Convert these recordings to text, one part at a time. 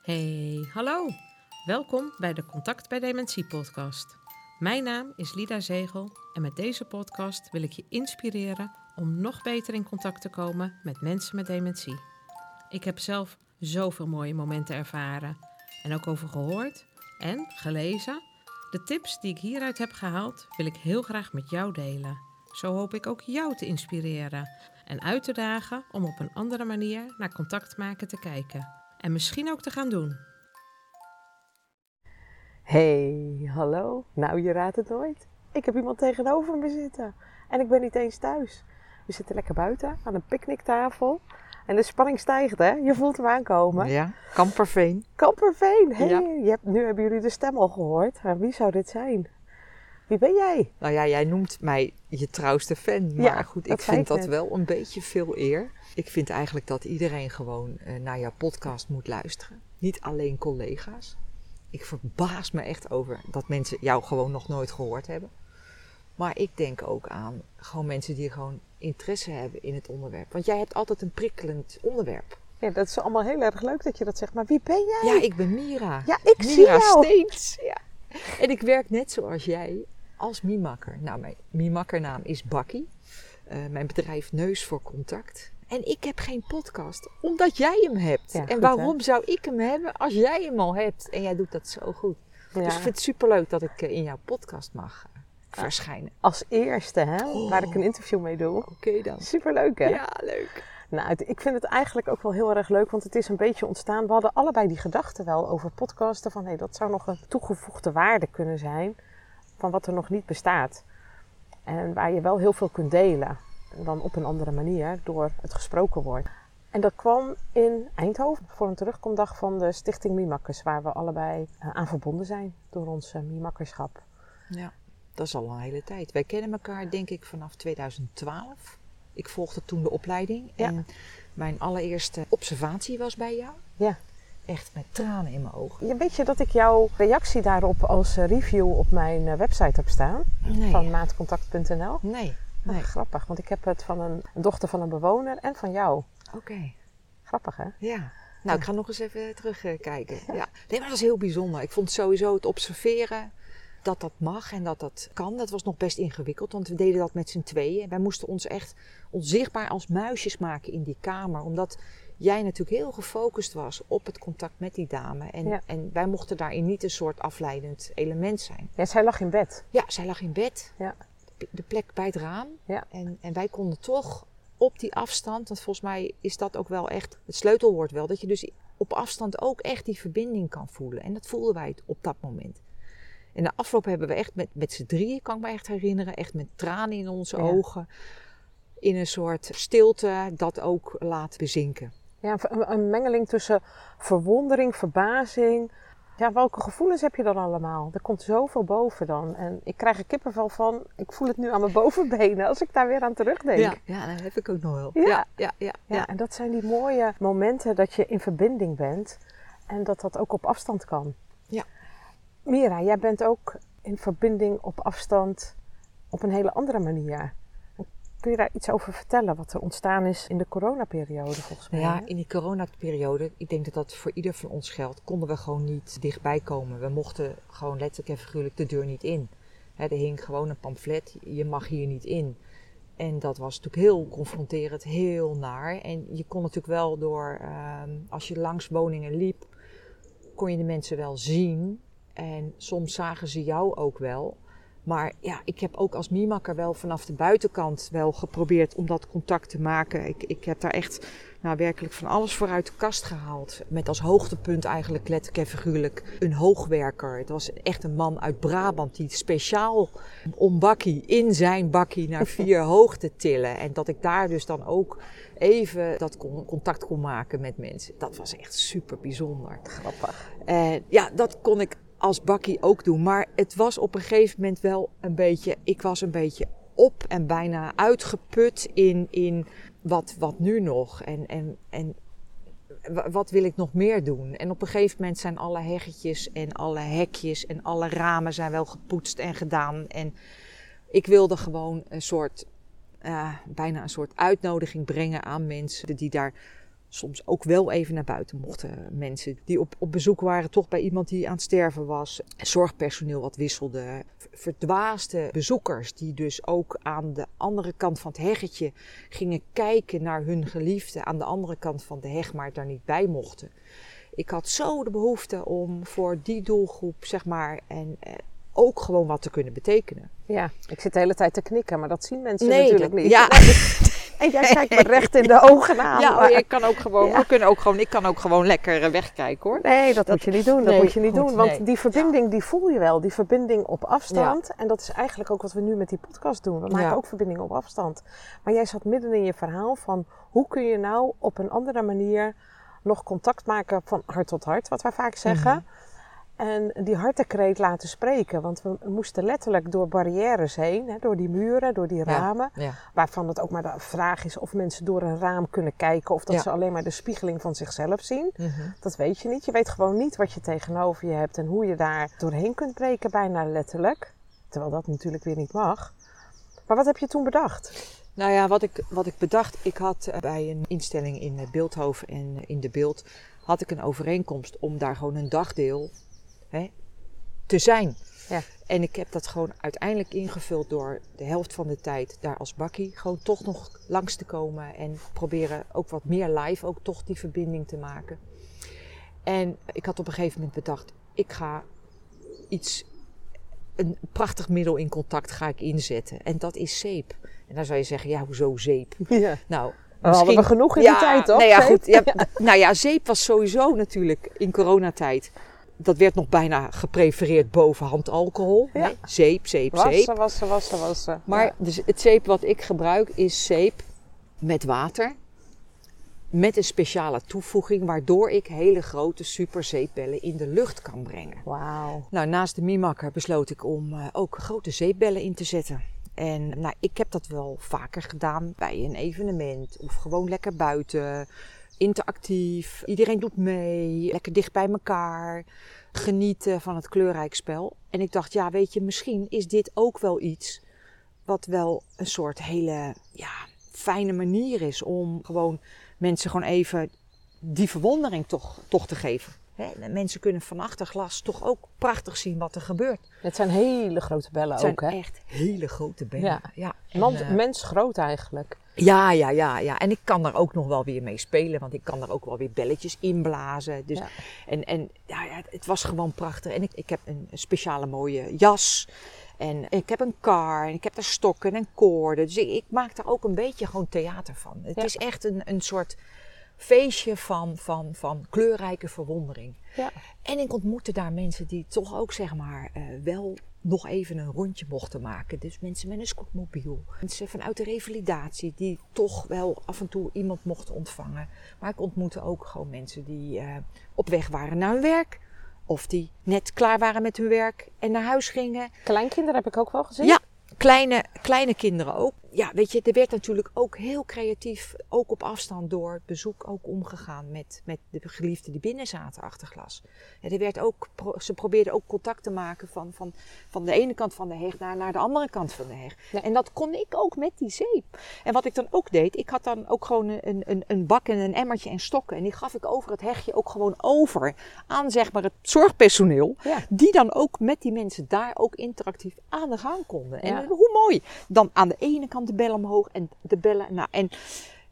Hey, hallo. Welkom bij de Contact bij Dementie podcast. Mijn naam is Lida Zegel en met deze podcast wil ik je inspireren om nog beter in contact te komen met mensen met dementie. Ik heb zelf zoveel mooie momenten ervaren en ook over gehoord en gelezen. De tips die ik hieruit heb gehaald wil ik heel graag met jou delen. Zo hoop ik ook jou te inspireren en uit te dagen om op een andere manier naar contact maken te kijken en misschien ook te gaan doen. Hey, hallo. Nou, je raadt het nooit. Ik heb iemand tegenover me zitten. En ik ben niet eens thuis. We zitten lekker buiten aan een picknicktafel. En de spanning stijgt, hè? Je voelt hem aankomen. Ja, Kamperveen. Kamperveen. Hey, Ja. je hebt, nu hebben jullie de stem al gehoord. Maar wie zou dit zijn? Wie ben jij? Nou ja, jij noemt mij je trouwste fan. Maar Ja, goed, ik vind dat net. wel een beetje veel eer. Ik vind eigenlijk dat iedereen gewoon eh, naar jouw podcast moet luisteren. Niet alleen collega's. Ik verbaas me echt over dat mensen jou gewoon nog nooit gehoord hebben. Maar ik denk ook aan gewoon mensen die gewoon interesse hebben in het onderwerp. Want jij hebt altijd een prikkelend onderwerp. Ja, dat is allemaal heel erg leuk dat je dat zegt. Maar wie ben jij? Ja, ik ben Mira. Ja, ik zie Mira jou. Steens. Ja. En ik werk net zoals jij als Mimakker. Nou, mijn Mimakkernaam is Bakkie. Eh, mijn bedrijf Neus voor Contact. En ik heb geen podcast, omdat jij hem hebt. Ja, en goed, waarom zou ik hem hebben als jij hem al hebt? En jij doet dat zo goed. Ja, Dus ik vind het superleuk dat ik eh, in jouw podcast mag eh, verschijnen. Als eerste, hè? Waar ik een interview mee doe. Oké dan. Superleuk, hè? Ja, leuk. Nou, ik vind het eigenlijk ook wel heel erg leuk, want het is een beetje ontstaan. We hadden allebei die gedachten wel over podcasten. Van hé, dat zou nog een toegevoegde waarde kunnen zijn van wat er nog niet bestaat. En waar je wel heel veel kunt delen. En dan op een andere manier door het gesproken woord. En dat kwam in Eindhoven voor een terugkomdag van de Stichting Mimakkers, waar we allebei eh, aan verbonden zijn door ons eh, Mimakkerschap. Ja, dat is al een hele tijd. Wij kennen elkaar denk ik vanaf 2012. Ik volgde toen de opleiding. Ja. En mijn allereerste observatie was bij jou. Ja. Echt met tranen in mijn ogen. Je weet je dat ik jouw reactie daarop als eh, review op mijn eh, website heb staan? Nee. Van maatcontact.nl. Nee. Oh, Nee. grappig, want ik heb het van een, een dochter van een bewoner en van jou. Oké. Grappig, hè? Ja. Nou, ik ga nog eens even terugkijken. Ja. Nee, maar dat is heel bijzonder. Ik vond sowieso het observeren dat dat mag en dat dat kan. Dat was nog best ingewikkeld, want we deden dat met z'n tweeën. Wij moesten ons echt onzichtbaar als muisjes maken in die kamer. Omdat jij natuurlijk heel gefocust was op het contact met die dame. En, Ja. en wij mochten daarin niet een soort afleidend element zijn. Ja, zij lag in bed. Ja, zij lag in bed. Ja. De plek bij het raam. Ja. En, en wij konden toch op die afstand, want volgens mij is dat ook wel echt het sleutelwoord wel, dat je dus op afstand ook echt die verbinding kan voelen. En dat voelden wij op dat moment. En de afloop hebben we echt met, met z'n drieën, kan ik me echt herinneren, echt met tranen in onze Ja. ogen, in een soort stilte dat ook laten bezinken. Ja, een, een mengeling tussen verwondering, verbazing. Ja, welke gevoelens heb je dan allemaal? Er komt zoveel boven dan. En ik krijg er kippenvel van. Ik voel het nu aan mijn bovenbenen als ik daar weer aan terugdenk. Ja, ja, dat heb ik ook nog wel. Ja. ja, Ja, ja. en dat zijn die mooie momenten dat je in verbinding bent en dat dat ook op afstand kan. Ja. Mira, jij bent ook in verbinding op afstand op een hele andere manier. Kun je daar iets over vertellen wat er ontstaan is in de coronaperiode volgens mij? Ja, in die coronaperiode, ik denk dat dat voor ieder van ons geldt, konden we gewoon niet dichtbij komen. We mochten gewoon letterlijk en figuurlijk de deur niet in. Er hing gewoon een pamflet, je mag hier niet in. En dat was natuurlijk heel confronterend, heel naar. En je kon natuurlijk wel door, ehm, als je langs woningen liep, kon je de mensen wel zien. En soms zagen ze jou ook wel. Maar ja, ik heb ook als mimakker wel vanaf de buitenkant wel geprobeerd om dat contact te maken. Ik, ik heb daar echt nou, werkelijk van alles voor uit de kast gehaald. Met als hoogtepunt eigenlijk letterlijk en figuurlijk een hoogwerker. Het was echt een man uit Brabant die speciaal om bakkie, in zijn bakkie naar vier hoogte tillen. En dat ik daar dus dan ook even dat con- contact kon maken met mensen. Dat was echt super bijzonder. Grappig. En ja, dat kon ik als bakkie ook doen. Maar het was op een gegeven moment wel een beetje. Ik was een beetje op en bijna uitgeput in, in wat, wat nu nog. En, en, en wa- wat wil ik nog meer doen? En op een gegeven moment zijn alle heggetjes en alle hekjes en alle ramen zijn wel gepoetst en gedaan. En ik wilde gewoon een soort, eh, bijna een soort uitnodiging brengen aan mensen die daar soms ook wel even naar buiten mochten. Mensen die op, op bezoek waren, toch bij iemand die aan het sterven was. Zorgpersoneel wat wisselde. Verdwaasde bezoekers die dus ook aan de andere kant van het heggetje gingen kijken naar hun geliefde aan de andere kant van de heg, maar daar niet bij mochten. Ik had zo de behoefte om voor die doelgroep, zeg maar, en eh, ook gewoon wat te kunnen betekenen. Ja, ik zit de hele tijd te knikken, maar dat zien mensen Nee, natuurlijk dat- niet. ja. En jij kijkt me recht in de ogen aan. Ja, maar- oh, ik kan ook gewoon, Ja. we kunnen ook gewoon, ik kan ook gewoon lekker eh, wegkijken hoor. Nee, dat, moet je niet doen. Dat nee, moet je niet goed, doen. Want nee. die verbinding, die voel je wel. Die verbinding op afstand. En dat is eigenlijk ook wat we nu met die podcast doen. We maken Ja. ook verbindingen op afstand. Maar jij zat midden in je verhaal van... hoe kun je nou op een andere manier nog contact maken van hart tot hart, wat wij vaak zeggen. Mhm. En die hartekreet laten spreken. Want we moesten letterlijk door barrières heen, hè, door die muren, door die ramen. Ja. Waarvan het ook maar de vraag is of mensen door een raam kunnen kijken. Of dat Ja. ze alleen maar de spiegeling van zichzelf zien. Mhm. Dat weet je niet. Je weet gewoon niet wat je tegenover je hebt en hoe je daar doorheen kunt breken, bijna letterlijk. Terwijl dat natuurlijk weer niet mag. Maar wat heb je toen bedacht? Nou ja, wat ik, wat ik bedacht, ik had eh, bij een instelling in eh, Beeldhoven en eh, in de Beeld, had ik een overeenkomst om daar gewoon een dagdeel hè, te zijn. Ja. En ik heb dat gewoon uiteindelijk ingevuld door de helft van de tijd daar als bakkie gewoon toch nog langs te komen en proberen ook wat meer live ook toch die verbinding te maken. En ik had op een gegeven moment bedacht, ik ga iets, een prachtig middel in contact ga ik inzetten. En dat is zeep. En dan zou je zeggen, ja, hoezo zeep? Ja. Nou, We hadden we genoeg in die tijd, toch? Nou ja, Zeep? goed. Ja, Nou ja, zeep was sowieso natuurlijk in coronatijd. Dat werd nog bijna geprefereerd boven handalcohol. Ja. hè? Zeep, zeep, zeep. Wassen, wassen, wassen, wassen. Maar Ja. dus het zeep wat ik gebruik is zeep met water. Met een speciale toevoeging waardoor ik hele grote superzeepbellen in de lucht kan brengen. Wauw. Nou, naast de Mimakker besloot ik om eh, ook grote zeepbellen in te zetten. En nou, ik heb dat wel vaker gedaan bij een evenement of gewoon lekker buiten. Interactief, iedereen doet mee, lekker dicht bij elkaar. Genieten van het kleurrijk spel. En ik dacht, ja, weet je, misschien is dit ook wel iets wat wel een soort hele ja, fijne manier is om gewoon mensen gewoon even die verwondering toch, toch te geven. Hè, mensen kunnen van achter glas toch ook prachtig zien wat er gebeurt. Het zijn hele grote bellen Het zijn ook, hè? echt hele grote bellen. Ja. Ja, en, Man, eh, mensgroot eigenlijk. Ja, ja, ja, ja. En ik kan daar ook nog wel weer mee spelen, want ik kan daar ook wel weer belletjes inblazen. Dus, Ja. En, en ja, ja, het was gewoon prachtig. En ik, ik heb een speciale mooie jas. En ik heb een kar en ik heb daar stokken en koorden. Dus ik, ik maak daar ook een beetje gewoon theater van. Het Ja. is echt een, een soort feestje van, van, van kleurrijke verwondering. Ja. En ik ontmoette daar mensen die toch ook zeg maar eh, wel nog even een rondje mochten maken. Dus mensen met een scootmobiel. Mensen vanuit de revalidatie die toch wel af en toe iemand mochten ontvangen. Maar ik ontmoette ook gewoon mensen die eh, op weg waren naar hun werk. Of die net klaar waren met hun werk en naar huis gingen. Kleinkinderen heb ik ook wel gezien. Ja, kleine, kleine kinderen ook. Ja, weet je, er werd natuurlijk ook heel creatief, ook op afstand door het bezoek, ook omgegaan met, met de geliefden die binnen zaten achter glas. Ja, er werd ook, ze probeerden ook contact te maken van, van, van de ene kant van de heg naar, naar de andere kant van de heg. Ja. En dat kon ik ook met die zeep. En wat ik dan ook deed, ik had dan ook gewoon een, een, een bak en een emmertje en stokken. En die gaf ik over het hegje ook gewoon over aan zeg maar het zorgpersoneel. Ja. Die dan ook met die mensen daar ook interactief aan de gang konden. En Ja. hoe mooi. Dan aan de ene kant de bel omhoog en de bellen. Nou, en,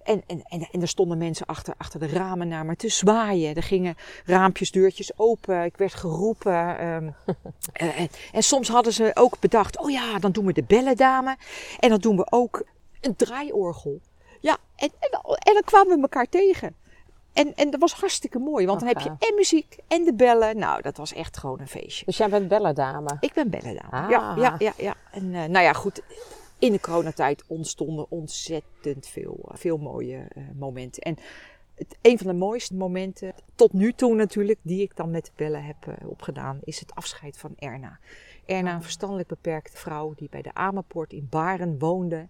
en, en, en, en er stonden mensen achter, achter de ramen naar me te zwaaien. Er gingen raampjes, deurtjes open. Ik werd geroepen. ehm, eh, en, en soms hadden ze ook bedacht: oh ja, dan doen we de bellendame. En dan doen we ook een draaiorgel. Ja, en, en, en dan kwamen we elkaar tegen. En, en dat was hartstikke mooi, want dan heb je en muziek en de bellen. Nou, dat was echt gewoon een feestje. Dus jij bent bellendame. Ik ben bellendame. Ah. Ja, ja, ja, ja. En eh, nou ja, goed. In de coronatijd ontstonden ontzettend veel, eh, veel mooie eh, momenten. En het, een van de mooiste momenten, tot nu toe natuurlijk, die ik dan met de bellen heb eh, opgedaan, is het afscheid van Erna. Erna, een verstandelijk beperkte vrouw die bij de Amerpoort in Baren woonde.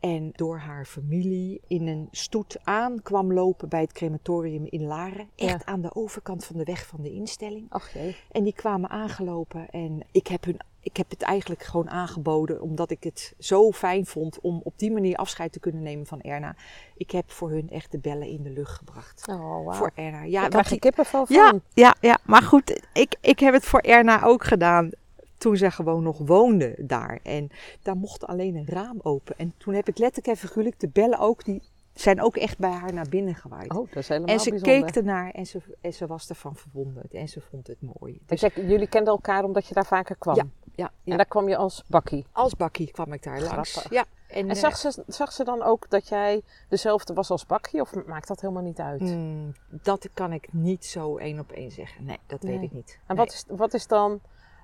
En door haar familie in een stoet aan kwam lopen bij het crematorium in Laren. Echt Ja. aan de overkant van de weg van de instelling. Ach jee. En die kwamen aangelopen en ik heb hun ik heb het eigenlijk gewoon aangeboden omdat ik het zo fijn vond om op die manier afscheid te kunnen nemen van Erna. Ik heb voor hun echt de bellen in de lucht gebracht. Oh, wow. Voor Erna. Ja, wat krijg je kippenvel van. ja, ja, ja, maar goed, ik, ik heb het voor Erna ook gedaan toen zij gewoon nog woonde daar. En daar mocht alleen een raam open. En toen heb ik letterlijk en figuurlijk de bellen ook, die zijn ook echt bij haar naar binnen gewaaid. Oh, dat is helemaal en ze bijzonder. keek ernaar en ze, en ze was ervan verwonderd en ze vond het mooi. Dus jij- jullie kenden elkaar omdat je daar vaker kwam? Ja, ja, ja. En daar kwam je als bakkie. Als bakkie kwam ik daar langs. Grappig. Ja, en, En eh, zag ze, zag ze dan ook dat jij dezelfde was als bakkie? Of maakt dat helemaal niet uit? mm, dat kan ik niet zo één op één zeggen. Nee, dat weet ik niet. En Nee. wat is, wat is dan,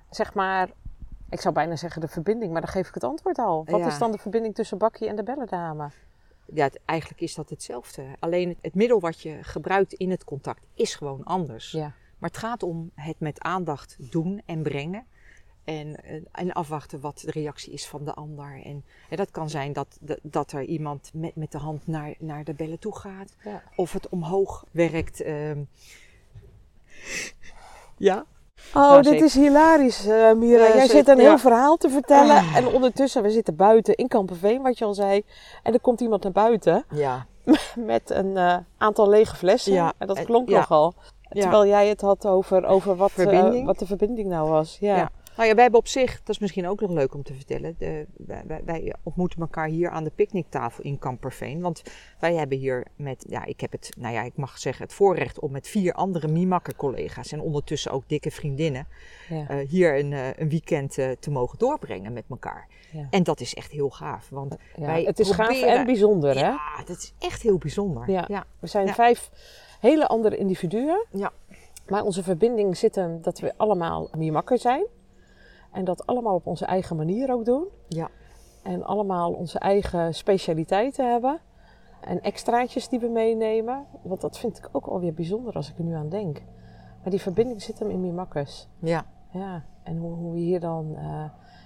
zeg maar, ik zou bijna zeggen de verbinding, maar dan geef ik het antwoord al. Wat Ja. is dan de verbinding tussen bakkie en de bellendame? Ja, het- eigenlijk is dat hetzelfde. Alleen het, het middel wat je gebruikt in het contact is gewoon anders. Ja. Maar het gaat om het met aandacht doen en brengen. En, eh, en afwachten wat de reactie is van de ander. En, en dat kan zijn dat, de- dat er iemand met, met de hand naar, naar de bellen toe gaat. Ja. Of het omhoog werkt. ehm. Ja? Oh, Nou, dit zeker. is hilarisch, eh, Mira. Ja, Jij zit een heel verhaal te vertellen. En ondertussen, we zitten buiten in Kamperveen, wat je al zei. En er komt iemand naar buiten Ja. met een eh, aantal lege flessen. Ja, En dat klonk ja. nogal. Ja. Terwijl jij het had over, over wat, wat de verbinding nou was. Ja. Ja. Nou ja, wij hebben op zich, dat is misschien ook nog leuk om te vertellen. De, wij, wij- ontmoeten elkaar hier aan de picknicktafel in Kamperveen. Want wij hebben hier met, ja, ik heb het, nou ja, ik mag zeggen, het voorrecht om met vier andere Mimakker collega's en ondertussen ook dikke vriendinnen Ja. eh, hier een, eh, een weekend eh, te mogen doorbrengen met elkaar. Ja. En dat is echt heel gaaf. Want Ja, wij het is gaaf en bijzonder, hè? ja, dat is echt heel bijzonder. Ja. We zijn vijf hele andere individuen. Ja. Maar onze verbinding zit hem dat we allemaal Mimakker zijn. En dat allemaal op onze eigen manier ook doen. Ja. En allemaal onze eigen specialiteiten hebben. En extraatjes die we meenemen. Want dat vind ik ook alweer bijzonder als ik er nu aan denk. Maar die verbinding zit hem in Mimakkers. ja. Ja, en hoe, hoe we hier dan. eh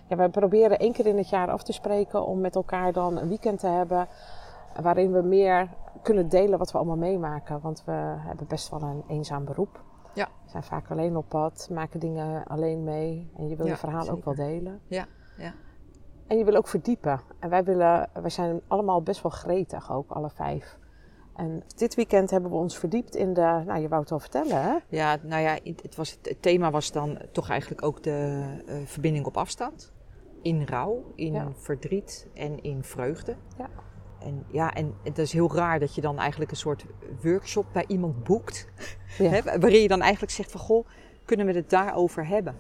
ja, wij proberen één keer in het jaar af te spreken om met elkaar dan een weekend te hebben. Waarin we meer kunnen delen wat we allemaal meemaken. Want we hebben best wel een eenzaam beroep. Ja. We zijn vaak alleen op pad, maken dingen alleen mee. En je wil Ja, je verhaal ook wel delen. Ja, ja. En je wil ook verdiepen. En wij, willen, wij zijn allemaal best wel gretig ook, alle vijf. En dit weekend hebben we ons verdiept in de. Nou, je wou het al vertellen, hè? Ja, nou ja, het, was, het thema was dan toch eigenlijk ook de eh, verbinding op afstand. In rouw, in Ja. verdriet en in vreugde. Ja. En ja, en het is heel raar dat je dan eigenlijk een soort workshop bij iemand boekt. Ja. Waarin je dan eigenlijk zegt van, goh, kunnen we het daarover hebben?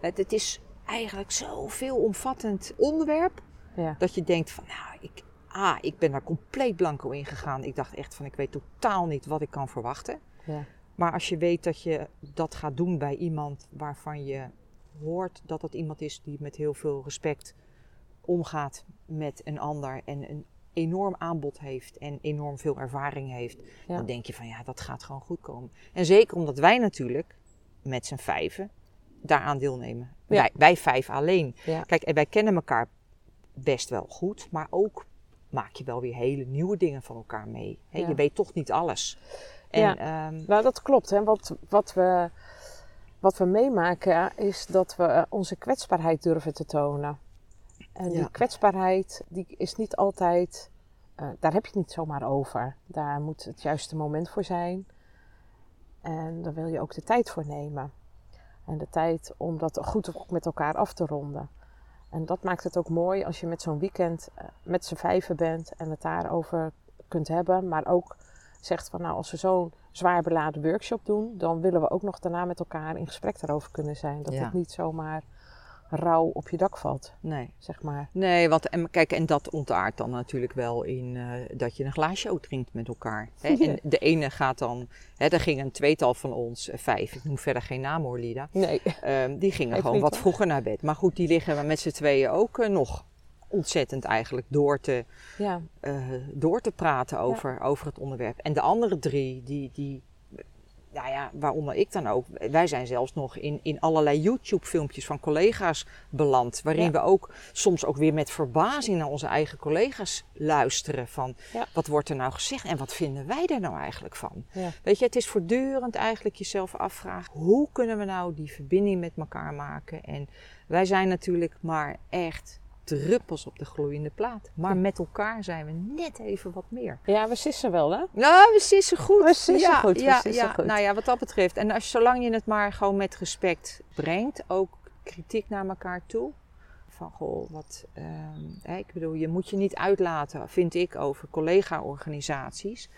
Het, het is eigenlijk zo'n veelomvattend onderwerp. Ja. Dat je denkt van, nou, ik, ah, ik ben daar compleet blanco in gegaan. Ik dacht echt van, ik weet totaal niet wat ik kan verwachten. Ja. Maar als je weet dat je dat gaat doen bij iemand waarvan je hoort dat dat iemand is die met heel veel respect omgaat met een ander en een enorm aanbod heeft en enorm veel ervaring heeft, Ja. dan denk je van ja, dat gaat gewoon goed komen. En zeker omdat wij natuurlijk met z'n vijven daaraan deelnemen. Ja. Wij, wij vijf alleen. Ja. Kijk, en wij kennen elkaar best wel goed, maar ook maak je wel weer hele nieuwe dingen van elkaar mee. Je weet toch niet alles. En, Ja. ehm, Nou, dat klopt. Hè. Wat, wat, we, wat we meemaken is dat we eh, onze kwetsbaarheid durven te tonen. En die kwetsbaarheid die is niet altijd, eh, daar heb je het niet zomaar over. Daar moet het juiste moment voor zijn. En daar wil je ook de tijd voor nemen. En de tijd om dat goed ook met elkaar af te ronden. En dat maakt het ook mooi als je met zo'n weekend eh, met z'n vijven bent en het daarover kunt hebben. Maar ook zegt van nou, als we zo'n zwaar beladen workshop doen, dan willen we ook nog daarna met elkaar in gesprek daarover kunnen zijn. Dat Ja. het niet zomaar rauw op je dak valt, nee. zeg maar. Nee, want en, kijk, en dat ontaart dan natuurlijk wel in eh, dat je een glaasje ook drinkt met elkaar. Hè? Ja. En de ene gaat dan, hè, er ging een tweetal van ons, eh, vijf, ik noem verder geen naam hoor, Lida. Nee, Ehm, die gingen gewoon wat vroeger naar bed. Maar goed, die liggen met z'n tweeën ook eh, nog ontzettend eigenlijk door te, ja, door te praten over, over het onderwerp. En de andere drie, die, die nou ja, waaronder ik dan ook. Wij zijn zelfs nog in, in allerlei YouTube-filmpjes van collega's beland. Waarin Ja. we ook soms ook weer met verbazing naar onze eigen collega's luisteren. Van Ja. wat wordt er nou gezegd en wat vinden wij er nou eigenlijk van? Ja. Weet je, het is voortdurend eigenlijk jezelf afvragen. Hoe kunnen we nou die verbinding met elkaar maken? En wij zijn natuurlijk maar echt druppels op de gloeiende plaat. Maar met elkaar zijn we net even wat meer. Ja, we sissen wel, hè? Nou, we sissen goed. We sissen ja, goed, we Ja, sissen ja. goed. Nou ja, wat dat betreft. En als, zolang je het maar gewoon met respect brengt, ook kritiek naar elkaar toe. Van goh, wat. ehm, ik bedoel, je moet je niet uitlaten, vind ik, over collega-organisaties.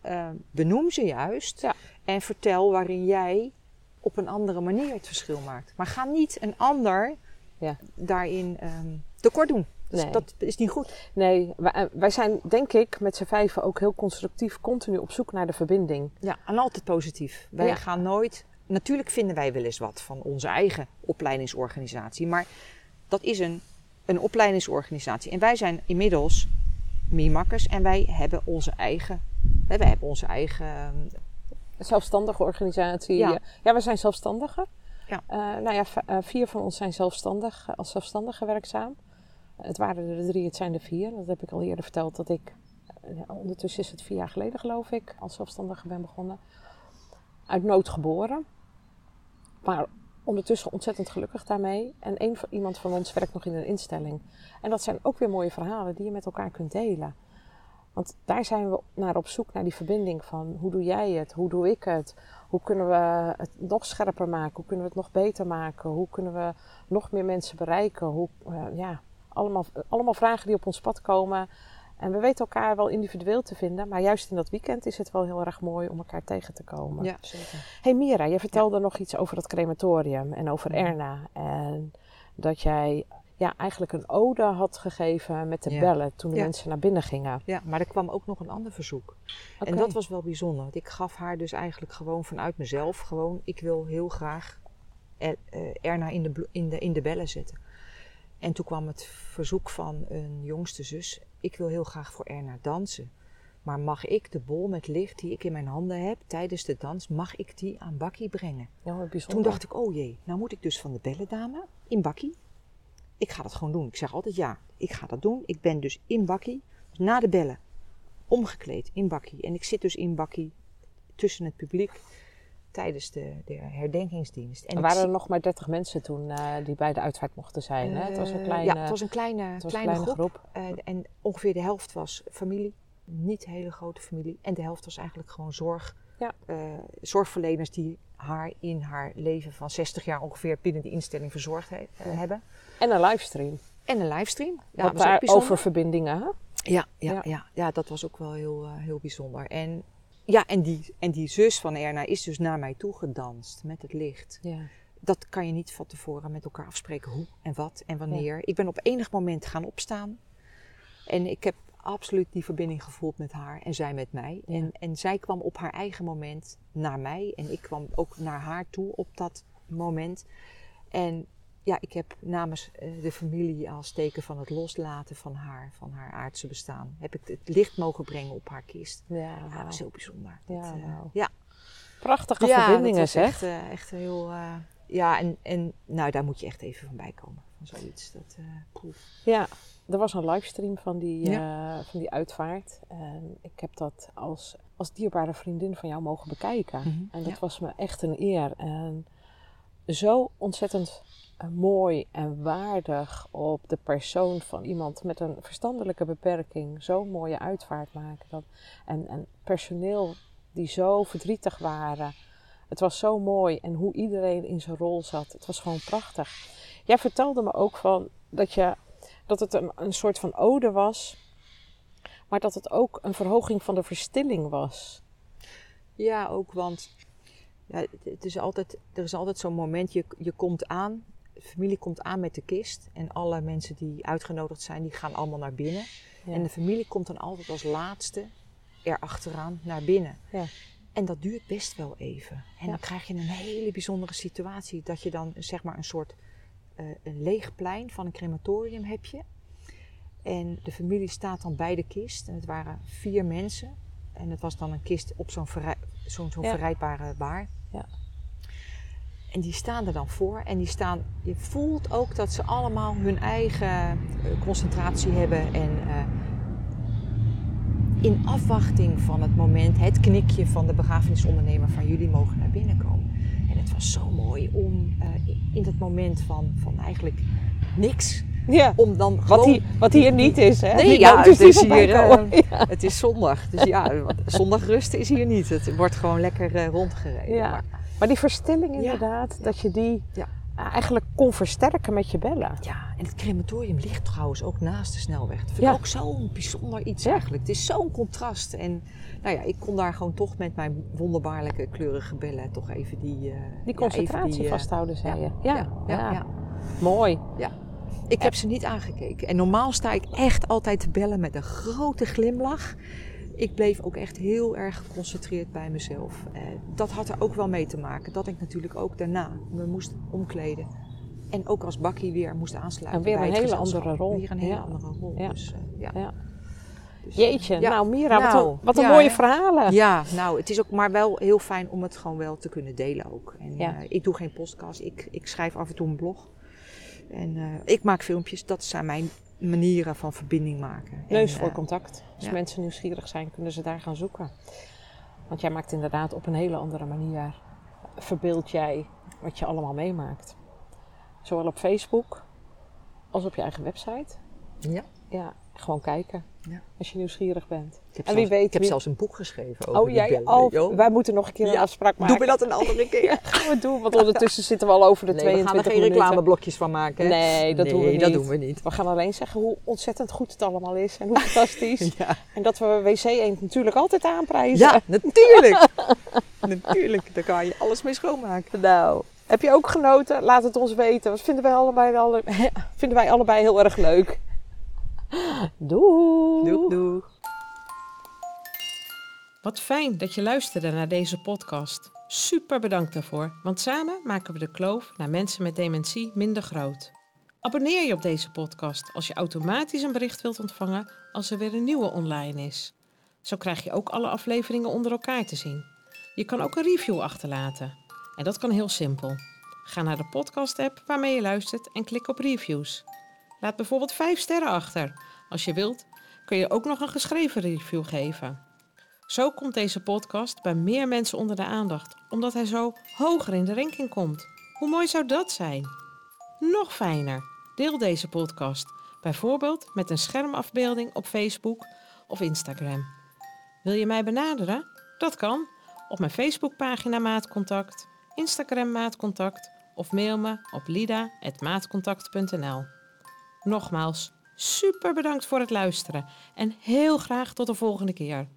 Ehm, benoem ze juist Ja. en vertel waarin jij op een andere manier het verschil maakt. Maar ga niet een ander Ja. daarin ehm, tekort doen. Dus Nee. Dat is niet goed. Nee, wij, eh, wij zijn denk ik met z'n vijven ook heel constructief continu op zoek naar de verbinding. Ja, en altijd positief. Wij Ja. gaan nooit. Natuurlijk vinden wij wel eens wat van onze eigen opleidingsorganisatie, maar dat is een, een opleidingsorganisatie. En wij zijn inmiddels Mimakkers en wij hebben onze eigen. Wij hebben onze eigen. ehm, zelfstandige organisatie. Ja. Ja, we zijn zelfstandigen. Ja. Eh, nou ja, eh, vier van ons zijn zelfstandig, als zelfstandige werkzaam. Het waren er drie, het zijn er vier. Dat heb ik al eerder verteld dat ik, eh, ondertussen is het vier jaar geleden geloof ik, als zelfstandige ben begonnen. Uit nood geboren. Maar ondertussen ontzettend gelukkig daarmee. En een, iemand van ons werkt nog in een instelling. En dat zijn ook weer mooie verhalen die je met elkaar kunt delen. Want daar zijn we naar op zoek, naar die verbinding van hoe doe jij het, hoe doe ik het, hoe kunnen we het nog scherper maken, hoe kunnen we het nog beter maken, hoe kunnen we nog meer mensen bereiken. Hoe, eh, ja, allemaal, allemaal vragen die op ons pad komen. En we weten elkaar wel individueel te vinden, maar juist in dat weekend is het wel heel erg mooi om elkaar tegen te komen. ja, zeker. Hey Mira, je vertelde nog iets over dat crematorium en over. Erna. En dat jij ja, eigenlijk een ode had gegeven met de Ja. bellen toen de Ja. mensen naar binnen gingen. Ja, maar er kwam ook nog een ander verzoek. En dat was wel bijzonder. Want ik gaf haar dus eigenlijk gewoon vanuit mezelf. Gewoon, ik wil heel graag Er- eh, Erna in de, in, de, in de bellen zetten. En toen kwam het verzoek van een jongste zus. Ik wil heel graag voor Erna dansen. Maar mag ik de bol met licht die ik in mijn handen heb tijdens de dans, mag ik die aan Bakkie brengen? Ja. Toen dacht ik, oh jee, nou moet ik dus van de bellendame in Bakkie. Ik ga dat gewoon doen. Ik zeg altijd ja, ik ga dat doen. Ik ben dus in Bakkie, na de bellen, omgekleed in Bakkie. En ik zit dus in Bakkie tussen het publiek tijdens de, de herdenkingsdienst. En er waren zie- er nog maar 30 mensen toen eh, die bij de uitvaart mochten zijn. hè? Het was een Eh, kleine, Ja, het was een kleine, het was een kleine, kleine groep. groep. Eh, en ongeveer de helft was familie. Niet hele grote familie. En de helft was eigenlijk gewoon zorg. Ja. eh, zorgverleners die haar in haar leven van 60 jaar ongeveer binnen de instelling verzorgd he- eh, hebben. En een livestream. En een livestream. Ja, dat was ook over verbindingen. Hè? Ja, ja, Ja. ja. Ja, dat was ook wel heel, eh, heel bijzonder. En, ja, en, die, en die zus van Erna is dus naar mij toe gedanst met het licht. Ja. Dat kan je niet van tevoren met elkaar afspreken hoe en wat en wanneer. Ik ben op enig moment gaan opstaan. En ik heb absoluut die verbinding gevoeld met haar en zij met mij. Ja. En, en zij kwam op haar eigen moment naar mij. En ik kwam ook naar haar toe op dat moment. En ja, ik heb namens eh, de familie als teken van het loslaten van haar, van haar aardse bestaan, heb ik het licht mogen brengen op haar kist. Ja, Ja, dat was heel bijzonder. Ja, Dat, eh, ja, Prachtige ja, verbindingen dat zeg. echt, echt heel. eh, ja, en, en nou, daar moet je echt even van bij komen. Van zoiets. Dat. Ja, er was een livestream van die, van die uitvaart. En ik heb dat als, als dierbare vriendin van jou mogen bekijken. Mhm, En dat was me echt een eer. En zo ontzettend mooi en waardig op de persoon van iemand met een verstandelijke beperking zo'n mooie uitvaart maken. Dat, en, en personeel die zo verdrietig waren. Het was zo mooi en hoe iedereen in zijn rol zat. Het was gewoon prachtig. Jij vertelde me ook van dat, je, dat het een, een soort van ode was, maar dat het ook een verhoging van de verstilling was. Ja, ook, want ja, het is altijd, er is altijd zo'n moment, je, je komt aan, de familie komt aan met de kist. En alle mensen die uitgenodigd zijn, die gaan allemaal naar binnen. Ja. En de familie komt dan altijd als laatste erachteraan naar binnen. Ja. En dat duurt best wel even. En dan krijg je een hele bijzondere situatie. Dat je dan zeg maar een soort eh, een leeg plein van een crematorium heb je. En de familie staat dan bij de kist. En het waren vier mensen. En het was dan een kist op zo'n verrij- zo'n Ja. verrijdbare baar. Ja. En die staan er dan voor en die staan, je voelt ook dat ze allemaal hun eigen eh, concentratie hebben en eh, in afwachting van het moment, het knikje van de begrafenisondernemer van jullie mogen naar binnen komen. En het was zo mooi om eh, in- dat moment van, van eigenlijk niks, Ja. om dan Wat, gewoon hier, wat hier niet is, hè? Nee, ja, auto's het is hier, het is zondag. Dus ja, wat- zondag rusten is hier niet. Het wordt gewoon lekker rondgereden. Ja. Maar, Maar die verstilling Ja. inderdaad, dat je die Ja. eigenlijk kon versterken met je bellen. ja, en het crematorium ligt trouwens ook naast de snelweg. Dat vind Ja. ik ook zo'n bijzonder iets Ja. eigenlijk. Het is zo'n contrast. En nou ja, ik kon daar gewoon toch met mijn wonderbaarlijke kleurige bellen toch even die... eh, ja, Die concentratie die, eh, vasthouden, zei ja, je. ja, Ja, ja, ja. mooi. Ik heb ze niet aangekeken. En normaal sta ik echt altijd te bellen met een grote glimlach. Ik bleef ook echt heel erg geconcentreerd bij mezelf. Eh, dat had er ook wel mee te maken dat ik natuurlijk ook daarna me moest omkleden. En ook als bakkie weer moest aansluiten. En weer bij een hele andere rol. Weer een hele Ja. andere rol. Ja. Dus, eh, ja. Ja. Dus, eh, Jeetje, nou Mira, wat Nou, een, wat een mooie verhalen. Ja, nou, het is ook maar wel heel fijn om het gewoon wel te kunnen delen ook. En ik doe geen podcast, ik, ik schrijf af en toe een blog. En ik maak filmpjes, dat zijn mijn manieren van verbinding maken. Neus voor eh, contact. Als ja. mensen nieuwsgierig zijn, kunnen ze daar gaan zoeken. Want jij maakt inderdaad op een hele andere manier, verbeeld jij wat je allemaal meemaakt. Zowel op Facebook als op je eigen website. Ja. Ja, gewoon kijken Ja. als je nieuwsgierig bent. Ik heb, En wie zelfs, weet ik heb wie- zelfs een boek geschreven over Oh, die jij, oh, wij moeten nog een keer een Ja, afspraak maken. Doe me dat een andere keer. gaan we doen, want ondertussen zitten we al over de Nee, we gaan 22 er geen minuten. reclameblokjes van maken. hè? Nee, dat doen we dat niet. doen we niet. We gaan alleen zeggen hoe ontzettend goed het allemaal is en hoe fantastisch. En dat we WC Eend natuurlijk altijd aanprijzen. ja natuurlijk. natuurlijk, daar kan je alles mee schoonmaken. Nou, heb je ook genoten? Laat het ons weten. Dat vinden wij allebei, alle, vinden wij allebei heel erg leuk. Doei! Doeg, doeg. Wat fijn dat je luisterde naar deze podcast. Super bedankt daarvoor, want samen maken we de kloof naar mensen met dementie minder groot. Abonneer je op deze podcast als je automatisch een bericht wilt ontvangen als er weer een nieuwe online is. Zo krijg je ook alle afleveringen onder elkaar te zien. Je kan ook een review achterlaten. En dat kan heel simpel. Ga naar de podcast-app waarmee je luistert en klik op reviews. Laat bijvoorbeeld 5 sterren achter. Als je wilt, kun je ook nog een geschreven review geven. Zo komt deze podcast bij meer mensen onder de aandacht, omdat hij zo hoger in de ranking komt. Hoe mooi zou dat zijn? Nog fijner, deel deze podcast, bijvoorbeeld met een schermafbeelding op Facebook of Instagram. Wil je mij benaderen? Dat kan op mijn Facebookpagina Maatcontact, Instagram Maatcontact of mail me op lida.maatcontact.nl. Nogmaals, super bedankt voor het luisteren en heel graag tot de volgende keer.